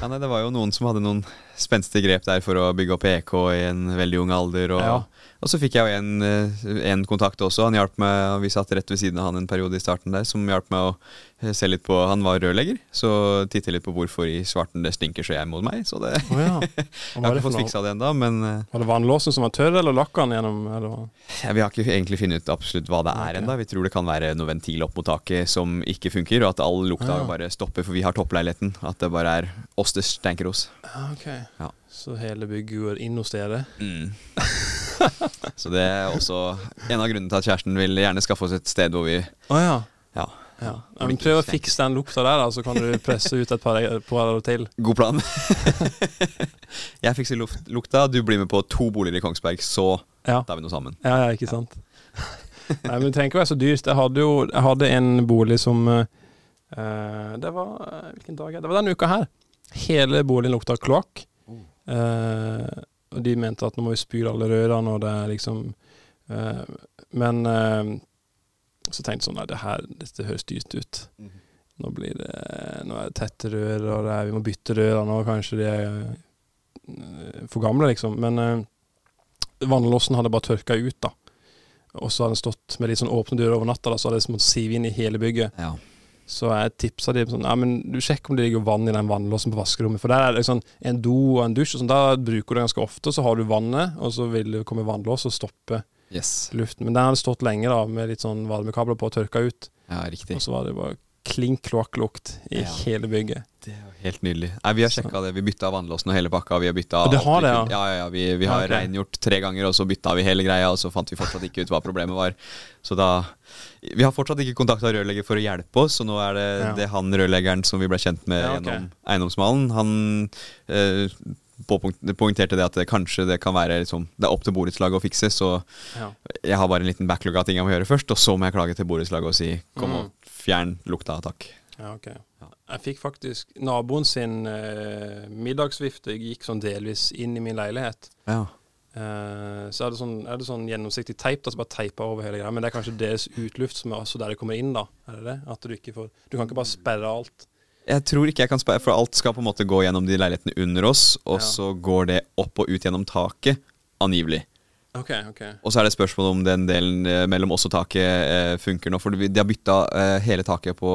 ja nei, det var jo noen som hadde noen spenstige grep der for å bygge opp EK i en veldig ung alder. Og, Ja. og så fikk jeg jo en, eh, en kontakt også. Han hjalp meg, Vi satt rett ved siden av han en periode i starten der, som hjalp meg å eh, se litt på Han var rørlegger, så titte litt på hvorfor i svarten det stinker så jeg mot meg. Så det, oh, ja. Jeg har ikke fått fiksa det ennå, men eh, var det vannlåsen som var tørr, eller lakka han gjennom? Eller? Ja, vi har ikke egentlig funnet ut absolutt hva det er okay. ennå. Vi tror det kan være noe ventil opp mot taket som ikke funker, og at all lukta ja. bare stopper, for vi har toppleiligheten. At det bare er oss det stenker hos. Ja, ok. Ja. Så hele bygget går inn hos dere? Mm. Så det er også en av grunnene til at kjæresten vil gjerne skaffe oss et sted hvor vi oh, ja. Ja, ja. men prøv å fikse den lukta der, da, så kan du presse ut et par par til. god plan. jeg fikser luft, lukta, du blir med på to boliger i Kongsberg, så Ja, tar vi noe sammen. ja, ja ikke sant. Nei, men det trenger ikke være så dyrt. Jeg hadde jo jeg hadde en bolig som uh, Det var eh, Hvilken dag er det? Det var denne uka her. Hele boligen lukta kloakk. Eh, og de mente at nå må vi spyle alle rørene, og det er liksom eh, Men eh, så tenkte jeg sånn Nei, det her dette høres dyrt ut. Nå blir det Nå er det tette rør, og det er, vi må bytte rørene, og kanskje de er eh, for gamle, liksom. Men eh, vannlåsen hadde bare tørka ut, da. Og så hadde den stått med litt sånn åpne dører over natta, da, så hadde det måttet sive inn i hele bygget. Ja. Så jeg tipsa de sånn Ja, men du sjekker om det ligger vann i den vannlåsen på vaskerommet. For der er det sånn en do og en dusj, og sånn, da bruker du det ganske ofte. Så har du vannet, og så vil det komme vannlås og stoppe Yes. luften. Men den hadde stått lenge da, med litt sånn varmekabler på og tørka ut. Ja, riktig. Og så var det bare klink kloakklukt i Ja. hele bygget. Det jo helt nydelig. Nei, Vi har sjekka det. Vi bytta vannlåsen og hele pakka. Vi har bytta det har det, ja. ja? Ja, ja, Vi, vi har Ja, ok. rengjort tre ganger, og så bytta vi hele greia, og så fant vi fortsatt ikke ut hva problemet var. Så da Vi har fortsatt ikke kontakta rørlegger for å hjelpe oss, så nå er det, Ja. det han rørleggeren som vi ble kjent med Ja, okay. gjennom eiendomsmalen. Han eh, poengterte det at det kanskje det kan være liksom, Det er opp til borettslaget å fikse, så Ja. jeg har bare en liten backlog av ting jeg må gjøre først, og så må jeg klage til borettslaget og si kom Mm. og fjern lukta, takk. Ja, okay. Ja. Jeg fikk faktisk Naboen sin eh, middagsvifte gikk sånn delvis inn i min leilighet. Ja. Eh, så er det sånn, er det sånn gjennomsiktig teip, da, så bare teiper over hele greia. Men det er kanskje deres utluft som er også der det kommer inn, da. Er det det? At du ikke får Du kan ikke bare sperre alt. Jeg tror ikke jeg kan sperre, for alt skal på en måte gå gjennom de leilighetene under oss, og Ja. så går det opp og ut gjennom taket, angivelig. OK, okay. Og så er det spørsmål om den delen eh, mellom oss og taket eh, funker nå, for de har bytta eh, hele taket på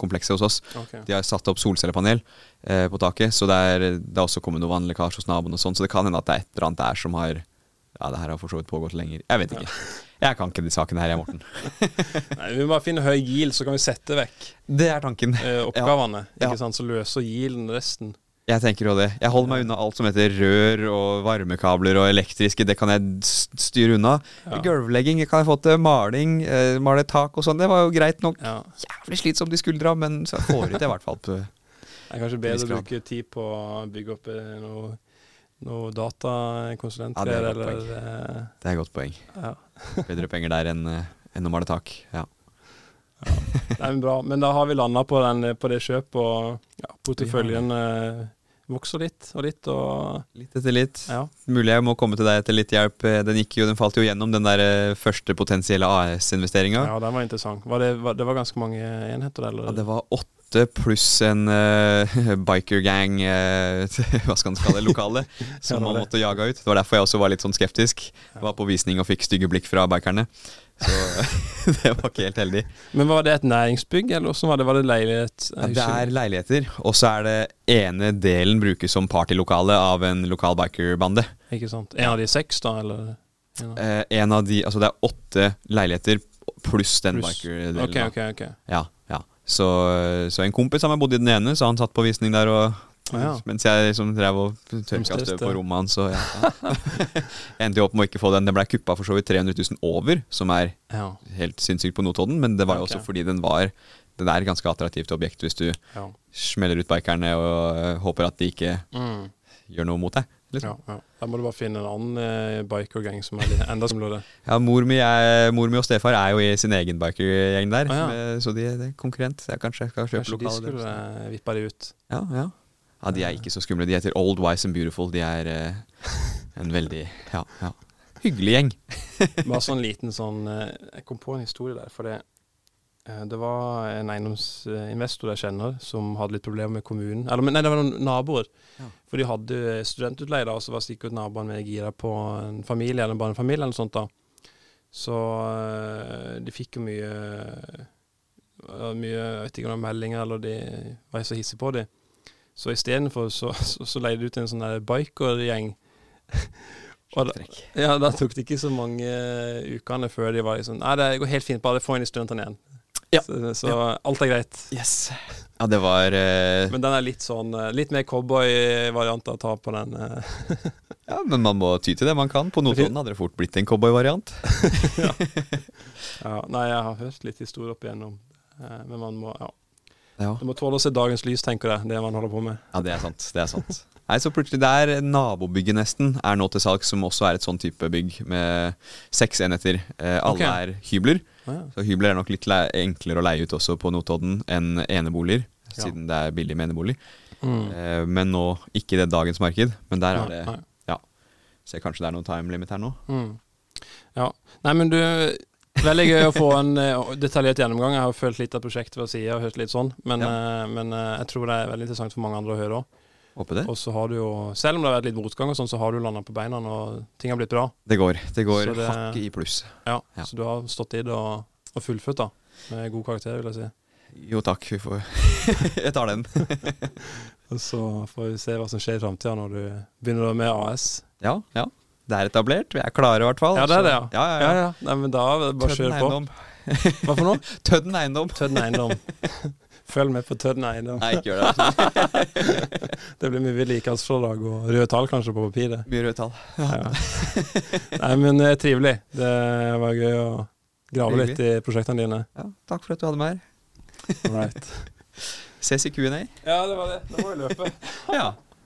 komplekset hos oss. Okay. De har satt opp solcellepanel på taket, så det er, det er også kommet noe vannlekkasje hos naboen og sånn, så det kan hende at det er et eller annet der som har Ja, det her har for så vidt pågått lenger. Jeg vet ikke. Jeg kan ikke de sakene her, jeg, Morten. Nei, vi må bare finne høy GIL, så kan vi sette vekk Det er tanken. eh, oppgavene. Ja. Ikke sant? Så løser gilen resten. Jeg tenker jo det. Jeg holder meg unna alt som heter rør og varmekabler og elektriske. Det kan jeg styre unna. Ja. Gulvlegging kan jeg få til. Maling, eh, male tak og sånn. Det var jo greit nok. Ja. Jævlig slitsomt i skuldra, men så får ut det i hvert fall. På. Det er kanskje bedre å bruke tid på å bygge opp noe, noe, datakonsulent. Ja, det er et godt eller eh, Det er et godt poeng. ja. Bedre penger der enn eh, enn å male tak. Ja. ja. Det er bra. Men da har vi landa på, på det kjøpet, og ja, porteføljen eh, vokser litt og litt, og Litt etter litt. ja. Mulig jeg må komme til deg etter litt hjelp. Den, gikk jo, den falt jo gjennom, den der eh, første potensielle AS-investeringa. ja, den var interessant. Var det, var, det var ganske mange enheter, eller? Ja, det var åtte pluss en uh, biker gang, eh, hva skal man kalle det, lokale, Ja, som det man måtte jage ut. Det var derfor jeg også var litt sånn skeptisk. Var på visning og fikk stygge blikk fra bikerne. Så det var ikke helt heldig. Men var det et næringsbygg, eller også var det? Var det leilighet? Ja, det er leiligheter, og så er det ene delen brukes som partylokale av en lokal bikerbande. Ikke sant? En av de seks, da, eller? En av- Eh, en av de, altså det er åtte leiligheter pluss den Plus. bikerdelen. OK, okay, OK. ok. Ja, ja. Så, så en kompis av meg bodde i den ene, så han satt på visning der og Ja. Mens jeg liksom drev og tørka støv på rommet hans. Ja, jeg endte jo opp med å ikke få den. Den ble kuppa for så vidt 300 000 over, som er Ja. helt sinnssykt på Notodden. Men det var jo okay. også fordi den var Den er et ganske attraktivt objekt hvis du ja. smeller ut bikerne og øh, håper at de ikke Mm. gjør noe mot deg. Liksom. ja, ja. Da må du bare finne en annen eh, bikergang som er enda skumlere. Ja, mor mi, er, mor mi og stefar er jo i sin egen bikergjeng der, Ah, ja. med- så de det er konkurrent. Jeg kanskje skal kjøpe Kanskje de skulle eh, vippa de ut. Ja, ja. Ja, de er ikke så skumle. De heter Old Wise and Beautiful. De er eh, en veldig ja, ja. hyggelig gjeng. Bare sånn liten sånn eh, Jeg kom på en historie der, for det eh, det var en eiendomsinvestor jeg kjenner som hadde litt problemer med kommunen. Eller, nei, det var noen naboer. Ja. For de hadde studentutleie, og så var sikkert naboene mer gira på en familie eller en barnefamilie eller noe sånt. da. Så eh, de fikk jo mye eh, mye, Jeg vet ikke om det var meldinger, eller de var så hissige på dem. Så istedenfor så, så, så leide de ut en sånn bikergjeng. Og da, ja, da tok det ikke så mange uh, ukene før de var liksom Nei, det går helt fint, bare få inn i studentene igjen. Ja. Så, så alt er greit. Yes. Ja, det var uh... Men den er litt sånn eh, Litt mer cowboy-variant å ta på den. eh. Ja, men man må ty til det man kan. På Notodden hadde det fort blitt en cowboy-variant. ja, nei, jeg har hørt litt historie opp igjennom. Eh, men man må ja. Ja. Du må tåle å se dagens lys, tenker jeg. Det man holder på med. ja, det er sant. Det er sant. Nei, så plutselig der nabobygget nesten er nå til salgs, som også er et sånn type bygg med seks enheter. Eh, alle okay. er hybler. Ja. Så hybler er nok litt le enklere å leie ut også på Notodden enn eneboliger, Ja. siden det er billig med enebolig. Mm. Eh, men nå ikke det dagens marked, men der er det ja. Ser kanskje det er noe time limit her nå. Mm. Ja. Nei, men du Veldig gøy å få en eh, detaljert gjennomgang. Jeg har følt litt av prosjektet ved sida og hørt litt sånn, men, ja. men eh, jeg tror det er veldig interessant for mange andre å høre òg. Og så har du jo, selv om det har vært litt motgang, og sånn, så har du landa på beina, og ting har blitt bra. Det går. Det går det- hakket i pluss. Ja, Ja. Så du har stått i det og, og fullført, da. Med god karakter, vil jeg si. Jo takk, vi får Jeg tar den. Og så får vi se hva som skjer i framtida når du begynner med AS. Ja, ja. Det er etablert. Vi er klare, i hvert fall. Ja, det er det, Så- ja. ja, ja, ja. Nei, men da det bare kjør på. Hva for noe? Tødden eiendom. Tødden eiendom. Følg med på Tødden eiendom. Nei, ikke gjør det. Det blir mye vedlikeholdsfradrag og røde tall kanskje på papiret. Mye røde tall. Ja. Nei, men eh, trivelig. Det var gøy å grave litt i prosjektene dine. Ja, takk for at du hadde meg her. Right. Ses i Q&A. Ja, det var det. Nå må vi løpe. Ja.